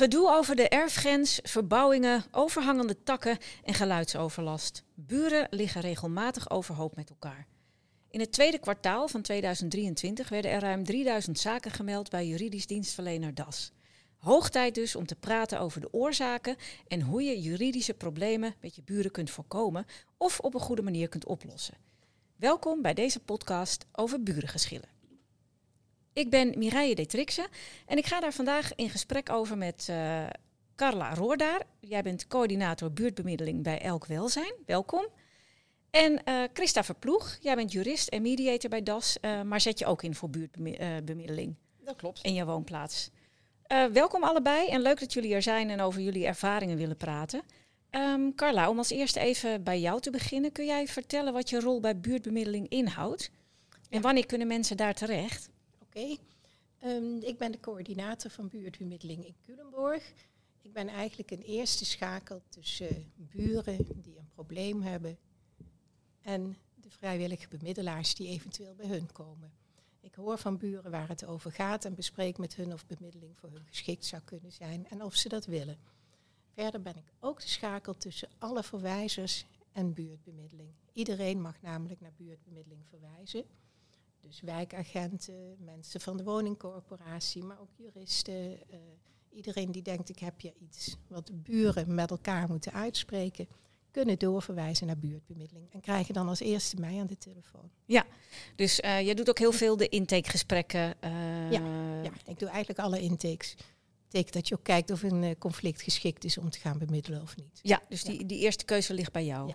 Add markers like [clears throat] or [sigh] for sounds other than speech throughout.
Gedoe over de erfgrens, verbouwingen, overhangende takken en geluidsoverlast. Buren liggen regelmatig overhoop met elkaar. In het tweede kwartaal van 2023 werden er ruim 3000 zaken gemeld bij juridisch dienstverlener DAS. Hoog tijd dus om te praten over de oorzaken en hoe je juridische problemen met je buren kunt voorkomen of op een goede manier kunt oplossen. Welkom bij deze podcast over burengeschillen. Ik ben Mireille Detrixen en ik ga daar vandaag in gesprek over met uh, Carla Roordaar. Jij bent coördinator buurtbemiddeling bij Elk Welzijn. Welkom. En uh, Christa Verploeg, jij bent jurist en mediator bij DAS, uh, maar zet je ook in voor buurtbemiddeling. Dat klopt. In je woonplaats. welkom allebei en leuk dat jullie er zijn en over jullie ervaringen willen praten. Um, Carla, om als eerste even bij jou te beginnen, kun jij vertellen wat je rol bij buurtbemiddeling inhoudt? En wanneer kunnen mensen daar terecht? Oké, um, ik ben de coördinator van buurtbemiddeling in Culemborg. Ik ben eigenlijk een eerste schakel tussen buren die een probleem hebben en de vrijwillige bemiddelaars die eventueel bij hun komen. Ik hoor van buren waar het over gaat en bespreek met hun of bemiddeling voor hun geschikt zou kunnen zijn en of ze dat willen. Verder ben ik ook de schakel tussen alle verwijzers en buurtbemiddeling. Iedereen mag namelijk naar buurtbemiddeling verwijzen. Dus wijkagenten, mensen van de woningcorporatie, maar ook juristen. Uh, iedereen die denkt ik heb je iets wat de buren met elkaar moeten uitspreken, kunnen doorverwijzen naar buurtbemiddeling. En krijgen dan als eerste mij aan de telefoon. Ja, dus uh, jij doet ook heel veel de intakegesprekken. Uh... Ja, ja, ik doe eigenlijk alle intakes betekent dat je ook kijkt of een conflict geschikt is om te gaan bemiddelen of niet. Ja, dus Die, die eerste keuze ligt bij jou. Ja.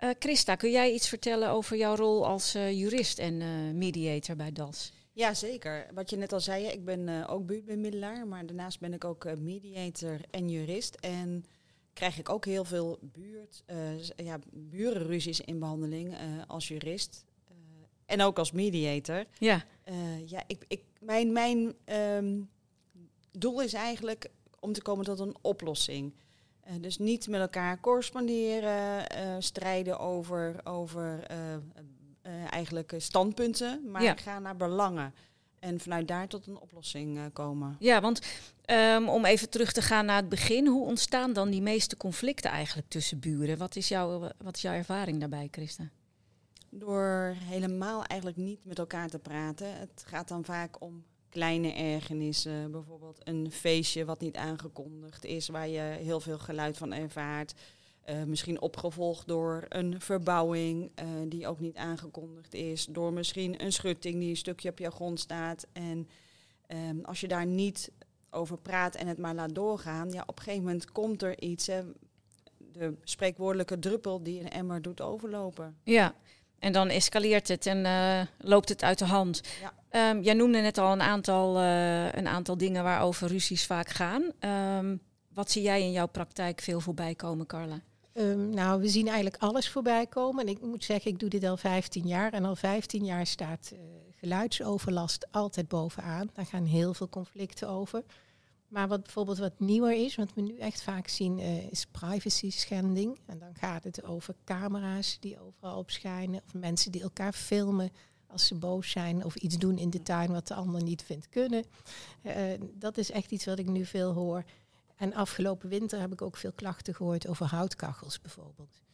Uh, Christa, kun jij iets vertellen over jouw rol als uh, jurist en uh, mediator bij DAS? Ja, zeker. Wat je net al zei, ik ben ook buurtbemiddelaar, maar daarnaast ben ik ook mediator en jurist. En krijg ik ook heel veel buurt, ja, burenruzies in behandeling als jurist. en ook als mediator. Ja. ja, ik, ik, mijn, mijn um, doel is eigenlijk om te komen tot een oplossing. Uh, dus niet met elkaar corresponderen, uh, strijden over, over uh, eigenlijk standpunten, maar ja. gaan naar belangen. En vanuit daar tot een oplossing komen. Ja, want um, om even terug te gaan naar het begin, hoe ontstaan dan die meeste conflicten eigenlijk tussen buren? Wat is, jouw, wat is jouw ervaring daarbij, Christa? Door helemaal eigenlijk niet met elkaar te praten. Het gaat dan vaak om kleine ergernissen. Bijvoorbeeld een feestje wat niet aangekondigd is, waar je heel veel geluid van ervaart. Uh, misschien opgevolgd door een verbouwing uh, die ook niet aangekondigd is. Door misschien een schutting die een stukje op jouw grond staat. En um, als je daar niet over praat en het maar laat doorgaan, ja, op een gegeven moment komt er iets. Hè, de spreekwoordelijke druppel die een emmer doet overlopen. Ja, en dan escaleert het en uh, loopt het uit de hand. Ja. Um, jij noemde net al een aantal, uh, een aantal dingen waarover ruzies vaak gaan. Um, wat zie jij in jouw praktijk veel voorbij komen, Carla? Um, nou, we zien eigenlijk alles voorbij komen. En ik moet zeggen, ik doe dit al 15 jaar. En al 15 jaar staat uh, geluidsoverlast altijd bovenaan. Daar gaan heel veel conflicten over. Maar wat bijvoorbeeld wat nieuwer is, wat we nu echt vaak zien, uh, is privacy schending. En dan gaat het over camera's die overal opschijnen. Of mensen die elkaar filmen als ze boos zijn. Of iets doen in de tuin wat de ander niet vindt kunnen. Uh, dat is echt iets wat ik nu veel hoor. En afgelopen winter heb ik ook veel klachten gehoord over houtkachels bijvoorbeeld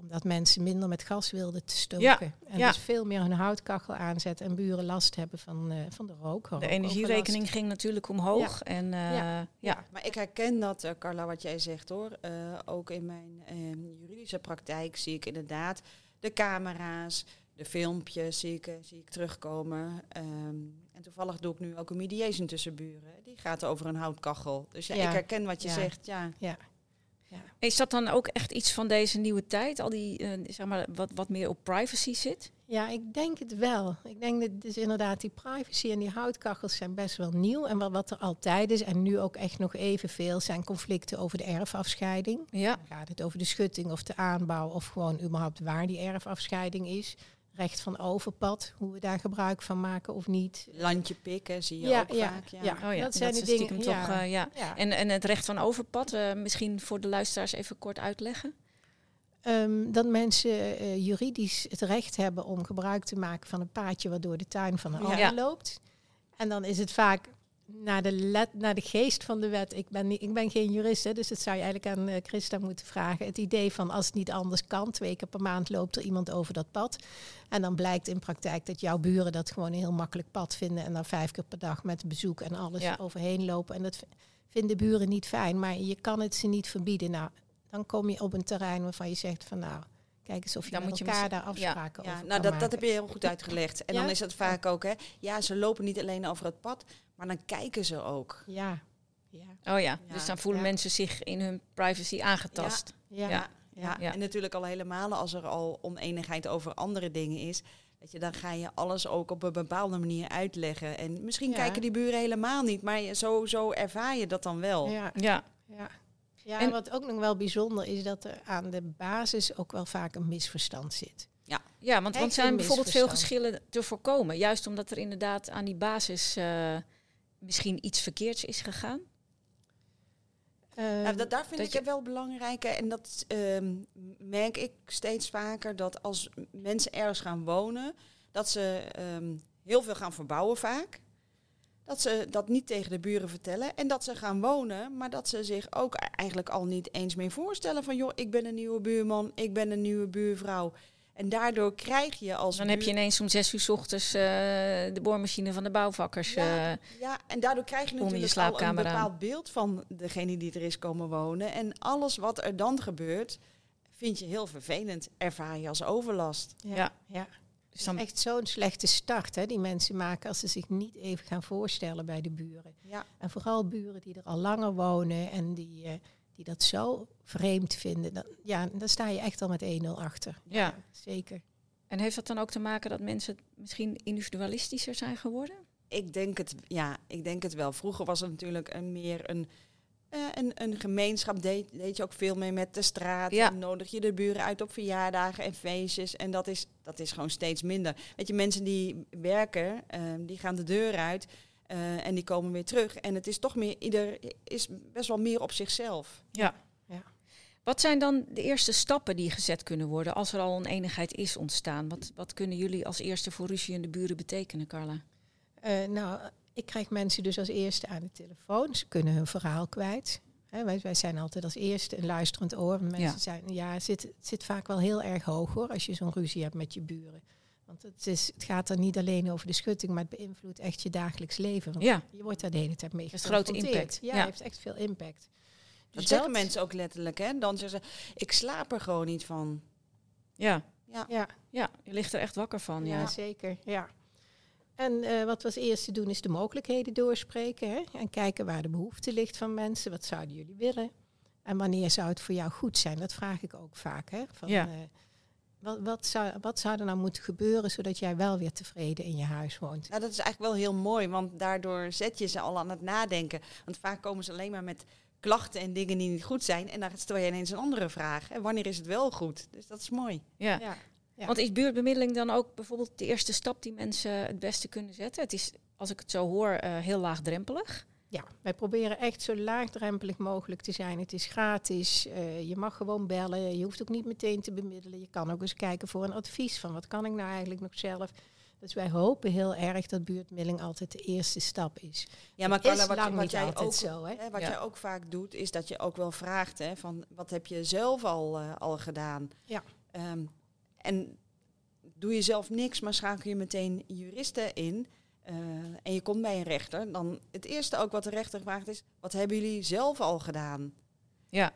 omdat mensen minder met gas wilden te stoken. Ja, en ja. dus veel meer hun houtkachel aanzetten en buren last hebben van, uh, van de rook. De energierekening ging natuurlijk omhoog. Ja. En, uh, ja. ja. maar ik herken dat, uh, Carla, wat jij zegt hoor. ook in mijn juridische praktijk zie ik inderdaad de camera's, de filmpjes zie ik, zie ik terugkomen. Um, en toevallig doe ik nu ook een mediation tussen buren. Die gaat over een houtkachel. Dus ja, ik herken wat je zegt. Ja. Ja. Ja. Is dat dan ook echt iets van deze nieuwe tijd? Al die, uh, zeg maar, wat, wat meer op privacy zit? Ja, ik denk het wel. Ik denk dat dus inderdaad die privacy en die houtkachels zijn best wel nieuw. En wat, wat er altijd is, en nu ook echt nog evenveel, zijn conflicten over de erfafscheiding. Ja. Dan gaat het over de schutting of de aanbouw of gewoon überhaupt waar die erfafscheiding is recht van overpad, hoe we daar gebruik van maken of niet. Landje pikken zie je ook ja, vaak. Ja, ja. Oh, ja. dat zijn de dingen. Toch, uh, ja. En, en het recht van overpad, uh, misschien voor de luisteraars even kort uitleggen. Um, dat mensen uh, juridisch het recht hebben om gebruik te maken van een paadje waardoor de tuin van een ander loopt. En dan is het vaak naar de, let, naar de geest van de wet. Ik ben, niet, ik ben geen jurist, hè, dus dat zou je eigenlijk aan uh, Christa moeten vragen. Het idee van als het niet anders kan, twee keer per maand loopt er iemand over dat pad. En dan blijkt in praktijk dat jouw buren dat gewoon een heel makkelijk pad vinden. En dan vijf keer per dag met bezoek en alles overheen lopen. En dat vinden buren niet fijn, maar je kan het ze niet verbieden. Nou, dan kom je op een terrein waarvan je zegt van nou, kijk eens of je dan met elkaar je daar afspraken ja. over ja, Nou, dat, dat heb je heel goed uitgelegd. En dan is het vaak ook, hè, ja, ze lopen niet alleen over het pad, maar dan kijken ze ook. Ja. ja. Oh ja, dus dan voelen mensen zich in hun privacy aangetast. Ja. Ja. Ja. en natuurlijk al helemaal als er al oneenigheid over andere dingen is. Dat je, dan ga je alles ook op een bepaalde manier uitleggen. En misschien kijken die buren helemaal niet, maar zo, zo ervaar je dat dan wel. Ja, ja. ja. ja en, wat ook nog wel bijzonder is, dat er aan de basis ook wel vaak een misverstand zit. Ja, ja want, want zijn bijvoorbeeld veel geschillen te voorkomen. Juist omdat er inderdaad aan die basis uh, misschien iets verkeerds is gegaan? Uh, dat, daar vind ik het wel belangrijk. En dat ehm, merk ik steeds vaker. Dat als mensen ergens gaan wonen, dat ze ehm, heel veel gaan verbouwen vaak. Dat ze dat niet tegen de buren vertellen. En dat ze gaan wonen, maar dat ze zich ook eigenlijk al niet eens meer voorstellen van joh, ik ben een nieuwe buurman, ik ben een nieuwe buurvrouw. En daardoor krijg je als. Dan heb je ineens om zes uur s ochtends uh, de boormachine van de bouwvakkers. Ja, uh, ja, en daardoor krijg je natuurlijk je al een bepaald beeld van degene die er is komen wonen. En alles wat er dan gebeurt, vind je heel vervelend. Ervaar je als overlast. Ja, ja. Dus dan... echt zo'n slechte start hè, die mensen maken als ze zich niet even gaan voorstellen bij de buren. Ja. En vooral buren die er al langer wonen en die. Uh, die dat zo vreemd vinden, dan, ja, dan sta je echt al met 1-0 achter. Ja. zeker. En heeft dat dan ook te maken dat mensen misschien individualistischer zijn geworden? Ik denk het, ja, ik denk het wel. Vroeger was het natuurlijk een, meer een, uh, een, een gemeenschap. Deed, deed je ook veel mee met de straat. Ja. En nodig je de buren uit op verjaardagen en feestjes. En dat is, dat is gewoon steeds minder. Weet je, mensen die werken, uh, die gaan de deur uit. Uh, en die komen weer terug. En het is toch meer, ieder is best wel meer op zichzelf. Ja. ja. Wat zijn dan de eerste stappen die gezet kunnen worden als er al oneenigheid is ontstaan? Wat, wat kunnen jullie als eerste voor ruzie en de buren betekenen, Carla? Uh, nou, ik krijg mensen dus als eerste aan de telefoon. Ze kunnen hun verhaal kwijt. wij, wij, zijn altijd als eerste een luisterend oor. Mensen ja. zijn, ja, het zit, het zit vaak wel heel erg hoog hoor, als je zo'n ruzie hebt met je buren. Want het, is, het gaat er niet alleen over de schutting, maar het beïnvloedt echt je dagelijks leven. Want ja. Je wordt daar de hele tijd mee Het grote impact. Ja, het heeft echt veel impact. Dus dat zeggen mensen ook letterlijk, hè? Dan zeggen ze, ik slaap er gewoon niet van. Ja. Ja. ja. ja je ligt er echt wakker van. Ja, zeker. Ja. En uh, wat we als eerste doen is de mogelijkheden doorspreken. Hè? En kijken waar de behoefte ligt van mensen. Wat zouden jullie willen? En wanneer zou het voor jou goed zijn? Dat vraag ik ook vaak. Hè? Van, ja. Uh, wat, wat, zou, wat zou er nou moeten gebeuren zodat jij wel weer tevreden in je huis woont? Nou, dat is eigenlijk wel heel mooi, want daardoor zet je ze al aan het nadenken. Want vaak komen ze alleen maar met klachten en dingen die niet goed zijn. En dan stel je ineens een andere vraag. En wanneer is het wel goed? Dus dat is mooi. Ja. ja. Want is buurtbemiddeling dan ook bijvoorbeeld de eerste stap die mensen het beste kunnen zetten? Het is, als ik het zo hoor, uh, heel laagdrempelig. Ja, wij proberen echt zo laagdrempelig mogelijk te zijn. Het is gratis, uh, je mag gewoon bellen, je hoeft ook niet meteen te bemiddelen. Je kan ook eens kijken voor een advies van wat kan ik nou eigenlijk nog zelf. Dus wij hopen heel erg dat buurtmiddeling altijd de eerste stap is. Ja, maar Carla, wat, wat, jij ook, zo, hè? wat jij ook vaak doet, is dat je ook wel vraagt hè, van wat heb je zelf al, uh, al gedaan? Ja. Um, en doe je zelf niks, maar schakel je meteen juristen in. Uh, en je komt bij een rechter, dan het eerste ook wat de rechter vraagt is: wat hebben jullie zelf al gedaan? Ja.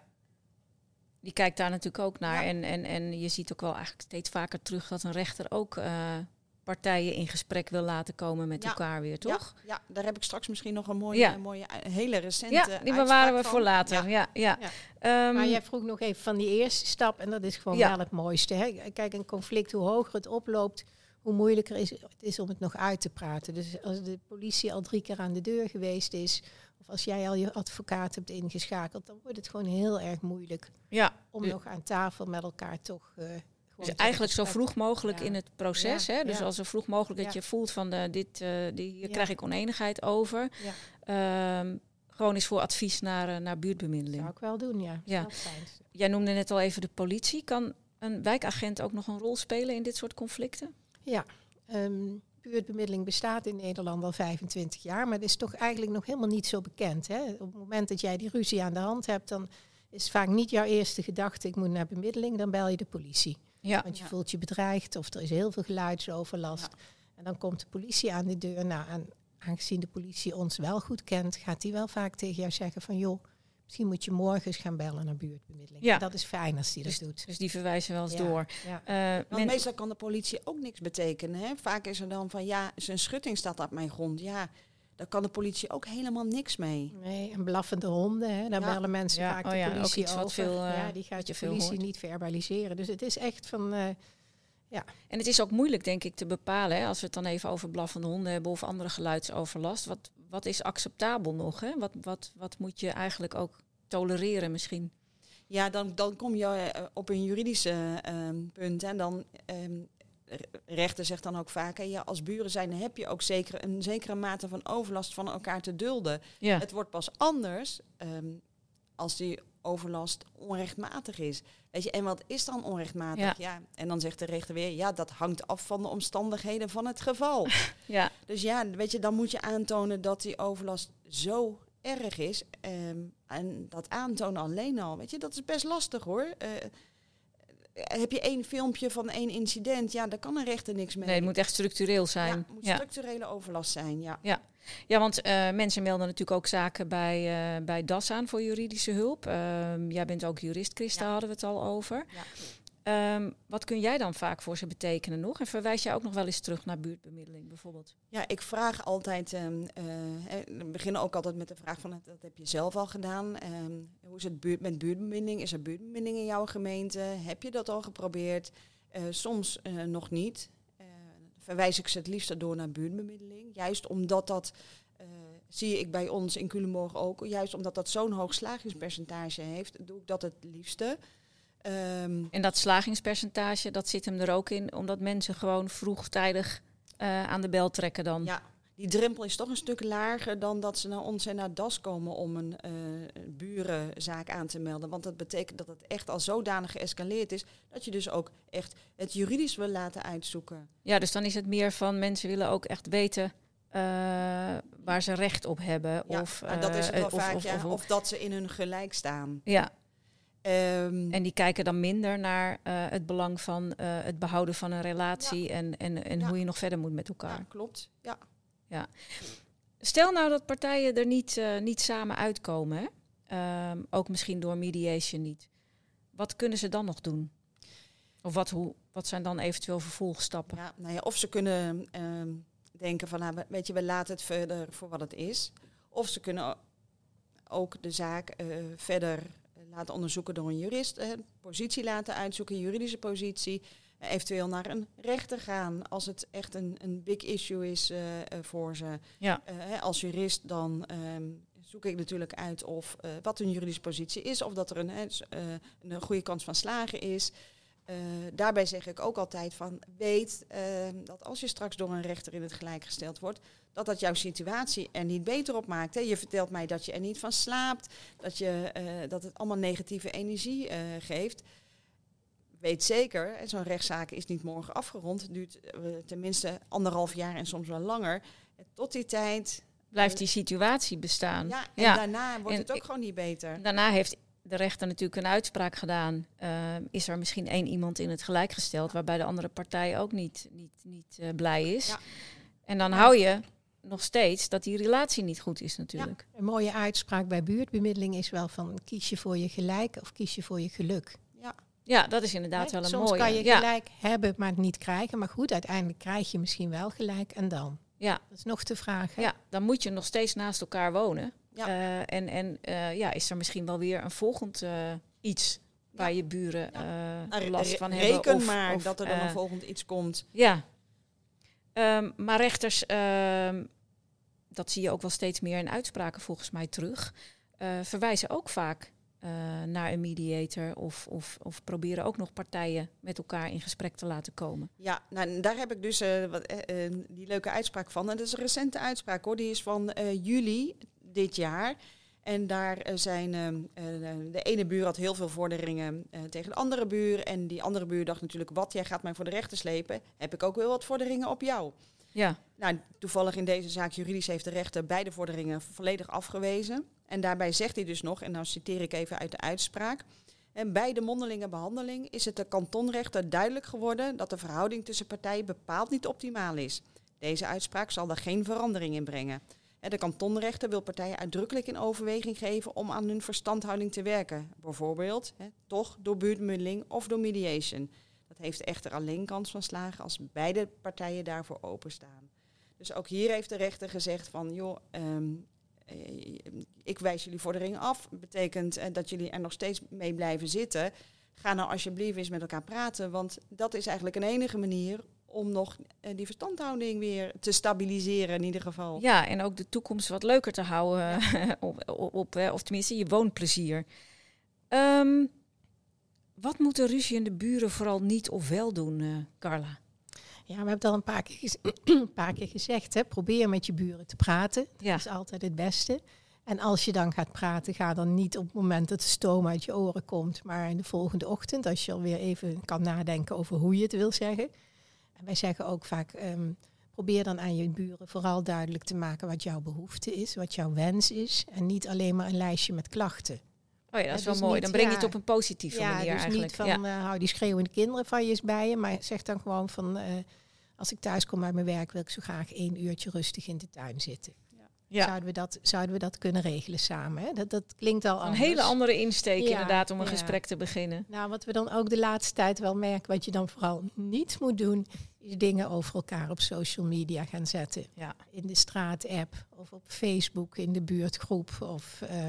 Die kijkt daar natuurlijk ook naar. En, en, en je ziet ook wel eigenlijk steeds vaker terug dat een rechter ook uh, partijen in gesprek wil laten komen met elkaar weer, toch? Ja, ja, daar heb ik straks misschien nog een mooie, een mooie hele recente. Ja, die bewaren we voor later. Ja, ja. Um, maar jij vroeg nog even van die eerste stap, en dat is gewoon wel het mooiste. Hè? Kijk, een conflict, hoe hoger het oploopt, hoe moeilijker is, het is om het nog uit te praten. Dus als de politie al drie keer aan de deur geweest is, of als jij al je advocaat hebt ingeschakeld, dan wordt het gewoon heel erg moeilijk ja. om nog aan tafel met elkaar toch. Uh, dus eigenlijk zo vroeg mogelijk in het proces. hè? Dus als zo vroeg mogelijk dat je voelt van de, dit, uh, die, hier krijg ik oneenigheid over. Um, gewoon eens voor advies naar, uh, naar buurtbemiddeling. Zou ik wel doen, ja. ja. Jij noemde net al even de politie. Kan een wijkagent ook nog een rol spelen in dit soort conflicten? Ja, um, buurtbemiddeling bestaat in Nederland al 25 jaar, maar het is toch eigenlijk nog helemaal niet zo bekend. Hè? Op het moment dat jij die ruzie aan de hand hebt, dan is vaak niet jouw eerste gedachte, ik moet naar bemiddeling, dan bel je de politie. Ja. Want je Ja. voelt je bedreigd of er is heel veel geluidsoverlast. En dan komt de politie aan de deur. Nou, en aangezien de politie ons wel goed kent, gaat die wel vaak tegen jou zeggen van joh, misschien moet je morgen eens gaan bellen naar buurtbemiddeling. Ja. Dat is fijn als die dat doet. Dus die verwijzen wel eens Ja, door. Ja. Eh, Want men- meestal kan de politie ook niks betekenen. Hè? Vaak is er dan van ja, zijn schutting staat op mijn grond. Ja, daar kan de politie ook helemaal niks mee. Nee, en blaffende honden, hè, daar Ja. bellen mensen Ja, vaak oh de ja, ook politie iets wat over. veel, ja, die wat gaat je politie hoort. niet verbaliseren. Dus het is echt van, eh, En het is ook moeilijk, denk ik, te bepalen, hè, als we het dan even over blaffende honden hebben of andere geluidsoverlast. Wat, wat is acceptabel nog? Hè? Wat, wat, wat moet je eigenlijk ook tolereren misschien? Ja, dan, dan kom je eh, op een juridische ehm, punt. En dan ehm, re- rechter zegt dan ook vaak, hè, ja, als buren zijn heb je ook zeker een zekere mate van overlast van elkaar te dulden. Ja, Het wordt pas anders ehm, als die overlast onrechtmatig is. Weet je, en wat is dan onrechtmatig? Ja. en dan zegt de rechter weer, ja, dat hangt af van de omstandigheden van het geval. [laughs] ja, dus ja, weet je, dan moet je aantonen dat die overlast zo erg is. ehm, en dat aantonen alleen al, weet je, dat is best lastig hoor. Eh, heb je één filmpje van één incident, ja, daar kan een rechter niks mee. nee, het moet echt structureel ja, zijn. het moet Ja, structurele overlast zijn, ja. ja want eh, mensen melden natuurlijk ook zaken bij, eh, bij DAS aan voor juridische hulp. Ehm, jij bent ook jurist, Christa, Ja. hadden we het al over. Ja. Ehm, wat kun jij dan vaak voor ze betekenen nog? En verwijs jij ook nog wel eens terug naar buurtbemiddeling bijvoorbeeld? Ja, ik vraag altijd, ehm, eh, we beginnen ook altijd met de vraag van, dat heb je zelf al gedaan? Ehm, hoe is het met buurtbemiddeling? Is er buurtbemiddeling in jouw gemeente? Heb je dat al geprobeerd? Eh, soms eh, nog niet. Verwijs ik ze het liefst door naar buurtbemiddeling. Juist omdat dat, zie ik bij ons in Culemborg ook, juist omdat dat zo'n hoog slagingspercentage heeft, doe ik dat het liefste. Ehm, En dat slagingspercentage, dat zit hem er ook in, omdat mensen gewoon vroegtijdig eh, aan de bel trekken dan. Ja, die drempel is toch een stuk lager dan dat ze naar ons en naar DAS komen om een eh, burenzaak aan te melden. Want dat betekent dat het echt al zodanig geëscaleerd is dat je dus ook echt het juridisch wil laten uitzoeken. Ja, dus dan is het meer van mensen willen ook echt weten eh, waar ze recht op hebben. Ja, of, maar dat is het wel of, vaak, of- ja, of- of, dat ze in hun gelijk staan. ja, Ehm, en die kijken dan minder naar eh, het belang van eh, het behouden van een relatie en, en, en Ja. hoe je nog verder moet met elkaar. ja, klopt. Ja. Stel nou dat partijen er niet, eh, niet samen uitkomen, hè? Ehm, ook misschien door mediation niet. Wat kunnen ze dan nog doen? Of wat, hoe, wat zijn dan eventueel vervolgstappen? Ja, nou ja, of ze kunnen ehm, denken van, nou, we- weet je, we laten het verder voor wat het is. Of ze kunnen ook de zaak verder laten onderzoeken door een jurist, positie laten uitzoeken, juridische positie. Eh, eventueel naar een rechter gaan als het echt een, een big issue is eh, eh, voor ze. Ja. Als jurist dan ehm, zoek ik natuurlijk uit of wat een juridische positie is, of dat er een, een goede kans van slagen is. Daarbij zeg ik ook altijd van weet ehm, dat als je straks door een rechter in het gelijk gesteld wordt, dat dat jouw situatie er niet beter op maakt. Hè. Je vertelt mij dat je er niet van slaapt, dat, je, eh, dat het allemaal negatieve energie eh, geeft. Weet zeker, zo'n rechtszaak is niet morgen afgerond. Het duurt eh, tenminste anderhalf jaar en soms wel langer. En tot die tijd, Blijft die situatie bestaan? ja, en Ja. daarna wordt En het ook gewoon niet beter. Daarna heeft de rechter natuurlijk een uitspraak gedaan. Is er misschien één iemand in het gelijk gesteld waarbij de andere partij ook niet, niet, niet blij is. Ja. En dan hou je nog steeds dat die relatie niet goed is natuurlijk. Een mooie uitspraak bij buurtbemiddeling is wel van kies je voor je gelijk of kies je voor je geluk. Ja, Ja, dat is inderdaad wel een Soms mooie. kan je ja, gelijk hebben, maar het niet krijgen. Maar goed, uiteindelijk krijg je misschien wel gelijk en dan. ja, Dat is nog te vragen. ja, dan moet je nog steeds naast elkaar wonen. Ja. Eh, en en eh, ja, is er misschien wel weer een volgend eh, iets waar je buren eh, Nou, last van hebben. Reken of- maar of, dat er dan een volgend iets komt. Ja. Ehm, maar rechters, ehm, dat zie je ook wel steeds meer in uitspraken volgens mij terug, eh, verwijzen ook vaak eh, naar een mediator of, of, of proberen ook nog partijen met elkaar in gesprek te laten komen. Ja, nou, daar heb ik dus eh, wat, die leuke uitspraak van. En dat is een recente uitspraak hoor. Die is van juli dit jaar. En daar eh, zijn ehm, eh, de ene buur had heel veel vorderingen eh, tegen de andere buur. En die andere buur dacht natuurlijk, wat, jij gaat mij voor de rechter slepen. Heb ik ook wel wat vorderingen op jou. Ja. Nou, toevallig in deze zaak juridisch heeft de rechter beide vorderingen volledig afgewezen. En daarbij zegt hij dus nog, en nou citeer ik even uit de uitspraak. En bij de mondelinge behandeling is het de kantonrechter duidelijk geworden dat de verhouding tussen partijen bepaald niet optimaal is. Deze uitspraak zal daar geen verandering in brengen. De kantonrechter wil partijen uitdrukkelijk in overweging geven om aan hun verstandhouding te werken. Bijvoorbeeld toch door buurtmiddeling of door mediation. Dat heeft echter alleen kans van slagen als beide partijen daarvoor openstaan. Dus ook hier heeft de rechter gezegd van joh, ehm, eh, ik wijs jullie vordering af. betekent uh, dat jullie er nog steeds mee blijven zitten. Ga nou alsjeblieft eens met elkaar praten, want dat is eigenlijk een enige manier om nog uh, die verstandhouding weer te stabiliseren in ieder geval. Ja, en ook de toekomst wat leuker te houden, [laughs] op, op, op, of tenminste je woonplezier. Um, wat moeten ruziende buren vooral niet of wel doen, Carla? Ja, we hebben het al een paar keer, [clears throat] een paar keer gezegd. Hè? Probeer met je buren te praten. Dat is altijd het beste. En als je dan gaat praten, ga dan niet op het moment dat de stoom uit je oren komt, maar in de volgende ochtend, als je alweer even kan nadenken over hoe je het wil zeggen. En wij zeggen ook vaak, um, probeer dan aan je buren vooral duidelijk te maken wat jouw behoefte is, wat jouw wens is. En niet alleen maar een lijstje met klachten. Oh ja, dat is wel mooi. dan breng je het op een positieve ja, manier dus eigenlijk. niet van uh, hou die schreeuwende kinderen van je eens bij je, maar zeg dan gewoon van uh, als ik thuis kom uit mijn werk wil ik zo graag één uurtje rustig in de tuin zitten. Ja. Zouden, we dat, zouden we dat kunnen regelen samen? Hè? Dat, dat klinkt al Een hele andere insteek inderdaad om een gesprek te beginnen. Nou, wat we dan ook de laatste tijd wel merken, wat je dan vooral niet moet doen, is dingen over elkaar op social media gaan zetten. Ja. In de straat-app of op Facebook in de buurtgroep. Of, uh,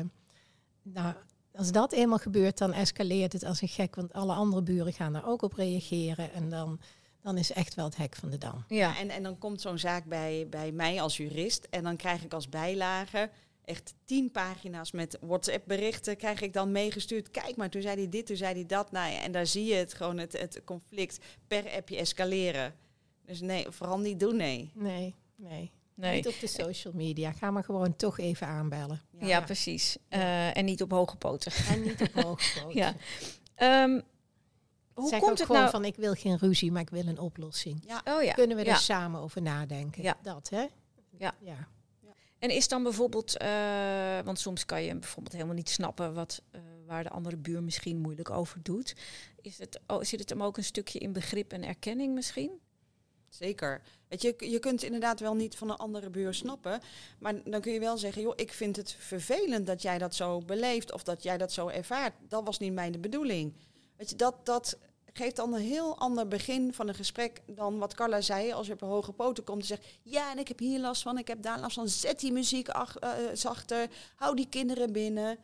nou, als dat eenmaal gebeurt, dan escaleert het als een gek, want alle andere buren gaan daar ook op reageren. En dan, dan is echt wel het hek van de dam. Ja, en, en dan komt zo'n zaak bij, bij mij als jurist en dan krijg ik als bijlage echt tien pagina's met WhatsApp-berichten krijg ik dan meegestuurd. Kijk maar, toen zei hij dit, toen zei hij dat. Nou ja, en daar zie je het gewoon, het, het conflict per appje escaleren. Dus nee, vooral niet doen, nee. Nee, nee. Nee. Niet op de social media. Ga maar gewoon toch even aanbellen. Ja, ja precies. Ja. Uh, en niet op hoge poten. En niet op hoge [laughs] poten. ja. Um, hoe zeg komt ook het gewoon nou? van ik wil geen ruzie, maar ik wil een oplossing. Ja. Oh ja. Kunnen we er ja. samen over nadenken? Ja. Dat, hè? Ja. ja. En is dan bijvoorbeeld, uh, want soms kan je bijvoorbeeld helemaal niet snappen wat, uh, waar de andere buur misschien moeilijk over doet. Is het, oh, zit het hem ook een stukje in begrip en erkenning misschien? Zeker. Weet je, je kunt inderdaad wel niet van een andere buur snappen. Maar dan kun je wel zeggen, joh, ik vind het vervelend dat jij dat zo beleeft of dat jij dat zo ervaart. Dat was niet mijn bedoeling. Weet je, dat, dat geeft dan een heel ander begin van een gesprek dan wat Carla zei. Als je op een hoge poten komt en zegt, ja, en ik heb hier last van, ik heb daar last van. Zet die muziek ach, uh, zachter, hou die kinderen binnen.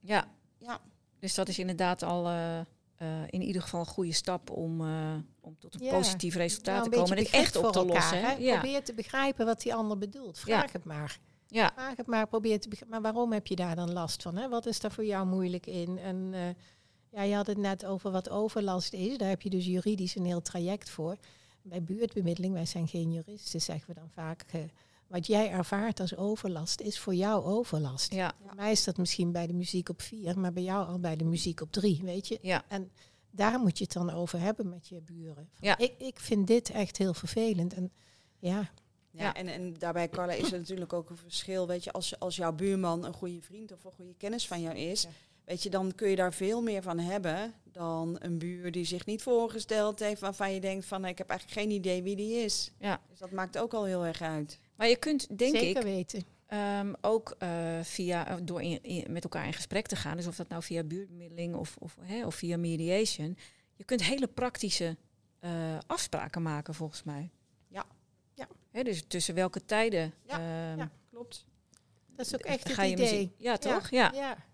Ja. ja. Dus dat is inderdaad al... Uh uh, in ieder geval een goede stap om, uh, om tot een ja. positief resultaat nou, te komen en het echt op te elkaar, lossen. Hè? Ja. Probeer te begrijpen wat die ander bedoelt. Vraag ja. het maar. Ja. Vraag het maar, probeer te begrijpen. Maar waarom heb je daar dan last van? Hè? Wat is daar voor jou moeilijk in? En uh, ja, je had het net over wat overlast is. Daar heb je dus juridisch een heel traject voor. Bij buurtbemiddeling, wij zijn geen juristen, zeggen we dan vaak wat jij ervaart als overlast is voor jou overlast. Ja. Voor mij is dat misschien bij de muziek op vier, maar bij jou al bij de muziek op drie, weet je? Ja. En daar moet je het dan over hebben met je buren. Van, ja. ik, ik vind dit echt heel vervelend. En ja. Ja, ja. En, en daarbij, Carla, is er natuurlijk ook een verschil. Weet je, als, als jouw buurman een goede vriend of een goede kennis van jou is, ja. Weet je, dan kun je daar veel meer van hebben dan een buur die zich niet voorgesteld heeft, waarvan je denkt van ik heb eigenlijk geen idee wie die is. Ja. Dus dat maakt ook al heel erg uit. Maar je kunt, denk Zeker ik, weten. Um, ook uh, via, door in, in, met elkaar in gesprek te gaan, dus of dat nou via buurtbemiddeling of, of, hè, of via mediation, je kunt hele praktische uh, afspraken maken volgens mij. Ja. ja. Hè, dus tussen welke tijden. Ja, um, ja klopt. Dat is ook echt het ga je idee. Muziek, ja, toch? Ja. ja.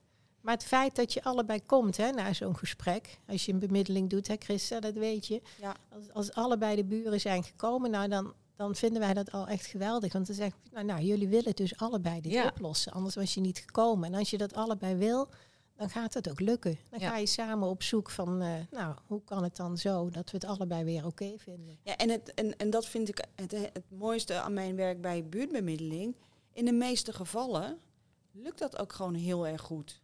Maar het feit dat je allebei komt hè, naar zo'n gesprek, als je een bemiddeling doet, hè Christa, dat weet je. Ja. Als, als allebei de buren zijn gekomen, nou dan, dan vinden wij dat al echt geweldig. Want dan zeggen nou, nou, jullie willen dus allebei dit Ja. oplossen. Anders was je niet gekomen. En als je dat allebei wil, dan gaat het ook lukken. Dan Ja. ga je samen op zoek van, eh, nou, hoe kan het dan zo dat we het allebei weer oké vinden. Ja, en, het, en, en dat vind ik het, het mooiste aan mijn werk bij buurtbemiddeling. In de meeste gevallen lukt dat ook gewoon heel erg goed.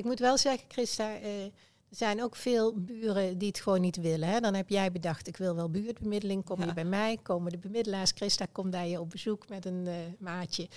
Ik moet wel zeggen, Christa, eh, Er zijn ook veel buren die het gewoon niet willen. Hè? Dan heb jij bedacht, ik wil wel buurtbemiddeling. Kom Ja. je bij mij, komen de bemiddelaars. Christa komt daar je op bezoek met een eh, maatje.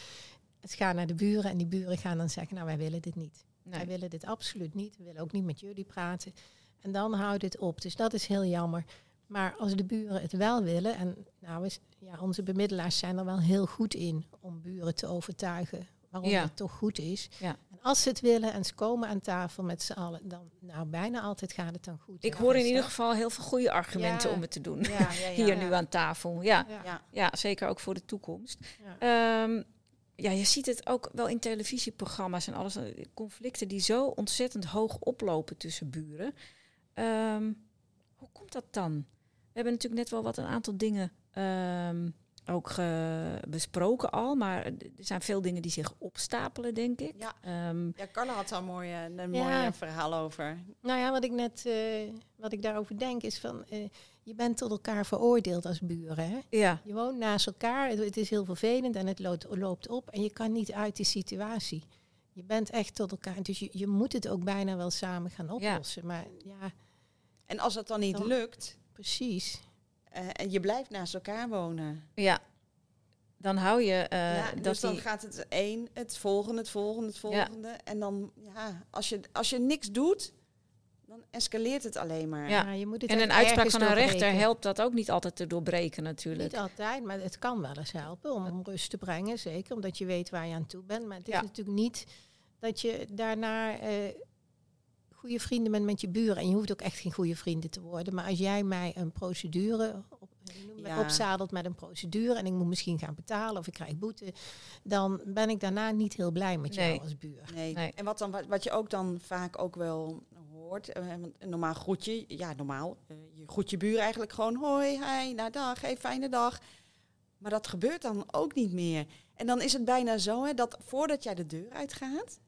Het gaat naar de buren en die buren gaan dan zeggen, nou wij willen dit niet. Wij willen dit absoluut niet. We willen ook niet met jullie praten. En dan houdt het op. Dus dat is heel jammer. Maar als de buren het wel willen, en nou is, ja, onze bemiddelaars zijn er wel heel goed in om buren te overtuigen waarom Ja. het toch goed is. Ja. Als ze het willen en ze komen aan tafel met z'n allen, dan nou bijna altijd gaat het dan goed. Ik Ja, hoor in dus, ieder hè? geval heel veel goede argumenten Ja. om het te doen. Ja, ja, [laughs] ja, Hier ja. nu aan tafel. Ja. Ja. Ja. ja, zeker ook voor de toekomst. Ja. Ehm, ja, je ziet het ook wel in televisieprogramma's en alles. eh, Conflicten die zo ontzettend hoog oplopen tussen buren. Ehm, hoe komt dat dan? We hebben natuurlijk net wel wat een aantal dingen ehm, ook ge- besproken al. Maar er zijn veel dingen die zich opstapelen, denk ik. Ja. Ehm, Ja, Carla had daar een mooi, een Ja. mooi verhaal over. Nou ja, wat ik net, eh, wat ik daarover denk is van, eh, je bent tot elkaar veroordeeld als buren. Hè? ja, Je woont naast elkaar, het, het is heel vervelend en het loopt, loopt op en je kan niet uit die situatie. Je bent echt tot elkaar, dus je, je moet het ook bijna wel samen gaan oplossen. Maar ja, En als het dan niet Dan- lukt precies. Eh, en je blijft naast elkaar wonen. ja. Dan hou je eh, ja, dat dus dan die... gaat het één, het volgende, het volgende, het Ja. volgende. En dan, ja, als je, als je niks doet, dan escaleert het alleen maar. Ja. je moet het En een uitspraak van een rechter helpt dat ook niet altijd te doorbreken natuurlijk. Niet altijd, maar het kan wel eens helpen om, om rust te brengen. Zeker omdat je weet waar je aan toe bent. Maar het is Ja. natuurlijk niet dat je daarna eh, goede vrienden bent met je buren. En je hoeft ook echt geen goede vrienden te worden. Maar als jij mij een procedure op, Ja. opzadelt met een procedure en ik moet misschien gaan betalen of ik krijg boete, dan ben ik daarna niet heel blij met Nee. jou als buur. Nee. Nee. En wat, dan, wat, wat je ook dan vaak ook wel hoort, eh, een normaal groetje, ja normaal, eh, je groet je buur eigenlijk gewoon hoi, hi, nou dag, hey, fijne dag. Maar dat gebeurt dan ook niet meer. En dan is het bijna zo hè, dat voordat jij de deur uitgaat,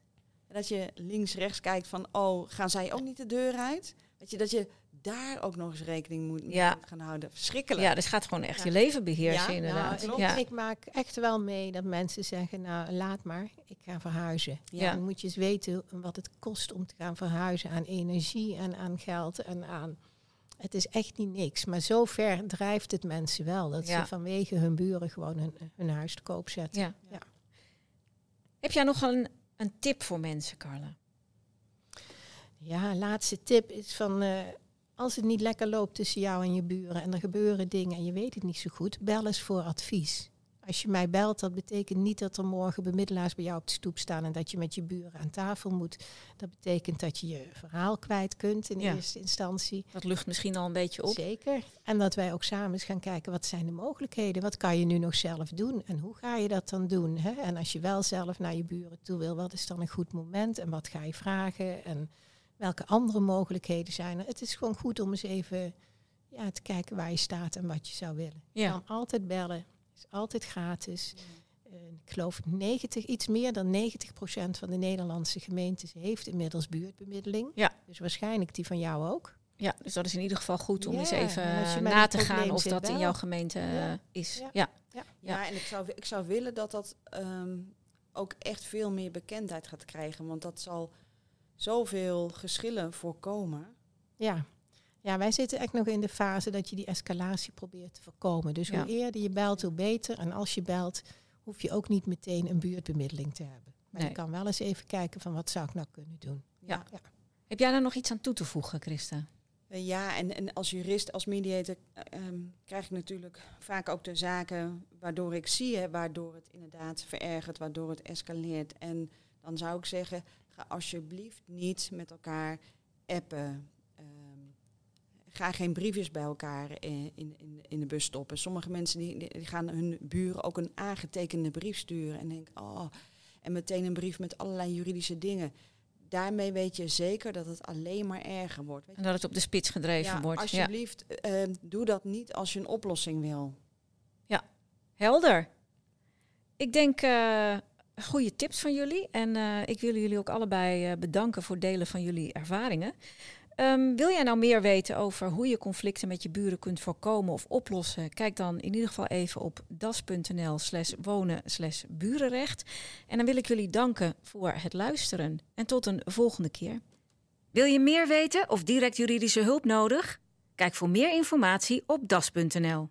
dat je links, rechts kijkt van, oh, gaan zij ook niet de deur uit? Weet je, dat je daar ook nog eens rekening moet, mee Ja. moet gaan houden. Verschrikkelijk. Ja, dus gaat gewoon echt Ja. je leven beheersen Ja, inderdaad. Nou, Ja, ik, ik maak echt wel mee dat mensen zeggen, nou laat maar, ik ga verhuizen. Ja. Dan moet je eens weten wat het kost om te gaan verhuizen aan energie en aan geld en aan... Het is echt niet niks, maar zo ver drijft het mensen wel. Dat Ja. ze vanwege hun buren gewoon hun, hun huis te koop zetten. Ja. Ja. Heb jij nog een, een tip voor mensen, Carla? Ja, laatste tip is van... eh, als het niet lekker loopt tussen jou en je buren en er gebeuren dingen en je weet het niet zo goed, bel eens voor advies. Als je mij belt, dat betekent niet dat er morgen bemiddelaars bij jou op de stoep staan en dat je met je buren aan tafel moet. Dat betekent dat je je verhaal kwijt kunt in Ja. eerste instantie. Dat lucht misschien al een beetje op. Zeker. En dat wij ook samen eens gaan kijken, wat zijn de mogelijkheden? Wat kan je nu nog zelf doen? En hoe ga je dat dan doen? Hè? En als je wel zelf naar je buren toe wil, wat is dan een goed moment? En wat ga je vragen? En welke andere mogelijkheden zijn er? Het is gewoon goed om eens even ja, te kijken waar je staat en wat je zou willen. Je Ja. kan altijd bellen. Het is altijd gratis. Ik geloof 90, iets meer dan 90% van de Nederlandse gemeentes heeft inmiddels buurtbemiddeling. Ja. Dus waarschijnlijk die van jou ook. Ja, dus dat is in ieder geval goed om Ja, eens even eh, na te gaan of dat in jouw gemeente eh, Ja. is. Ja. Ja. Ja, Ja. en ik zou, ik zou willen dat dat ehm, ook echt veel meer bekendheid gaat krijgen. Want dat zal zoveel geschillen voorkomen. Ja. Ja, wij zitten echt nog in de fase dat je die escalatie probeert te voorkomen. Dus Ja. hoe eerder je belt, hoe beter. En als je belt, hoef je ook niet meteen een buurtbemiddeling te hebben. Maar Nee. je kan wel eens even kijken van wat zou ik nou kunnen doen. Ja. Heb jij daar nog iets aan toe te voegen, Christa? Eh, Ja, en, en als jurist, als mediator, eh, ehm, krijg ik natuurlijk vaak ook de zaken waardoor ik zie, hè, waardoor het inderdaad verergert, waardoor het escaleert. En dan zou ik zeggen, ga alsjeblieft niet met elkaar appen. Ehm, ga geen briefjes bij elkaar in, in, in, in de bus stoppen. Sommige mensen die, die gaan hun buren ook een aangetekende brief sturen en denken, oh, en meteen een brief met allerlei juridische dingen. Daarmee weet je zeker dat het alleen maar erger wordt. En dat het op de spits gedreven ja, wordt. Ja. alsjeblieft, eh, doe dat niet als je een oplossing wil. Helder. Ik denk eh goede tips van jullie. En eh, ik wil jullie ook allebei eh, bedanken voor het delen van jullie ervaringen. Ehm, wil jij nou meer weten over hoe je conflicten met je buren kunt voorkomen of oplossen? Kijk dan in ieder geval even op das.nl slash wonen slash burenrecht. En dan wil ik jullie danken voor het luisteren. En tot een volgende keer. Wil je meer weten of direct juridische hulp nodig? Kijk voor meer informatie op das.nl.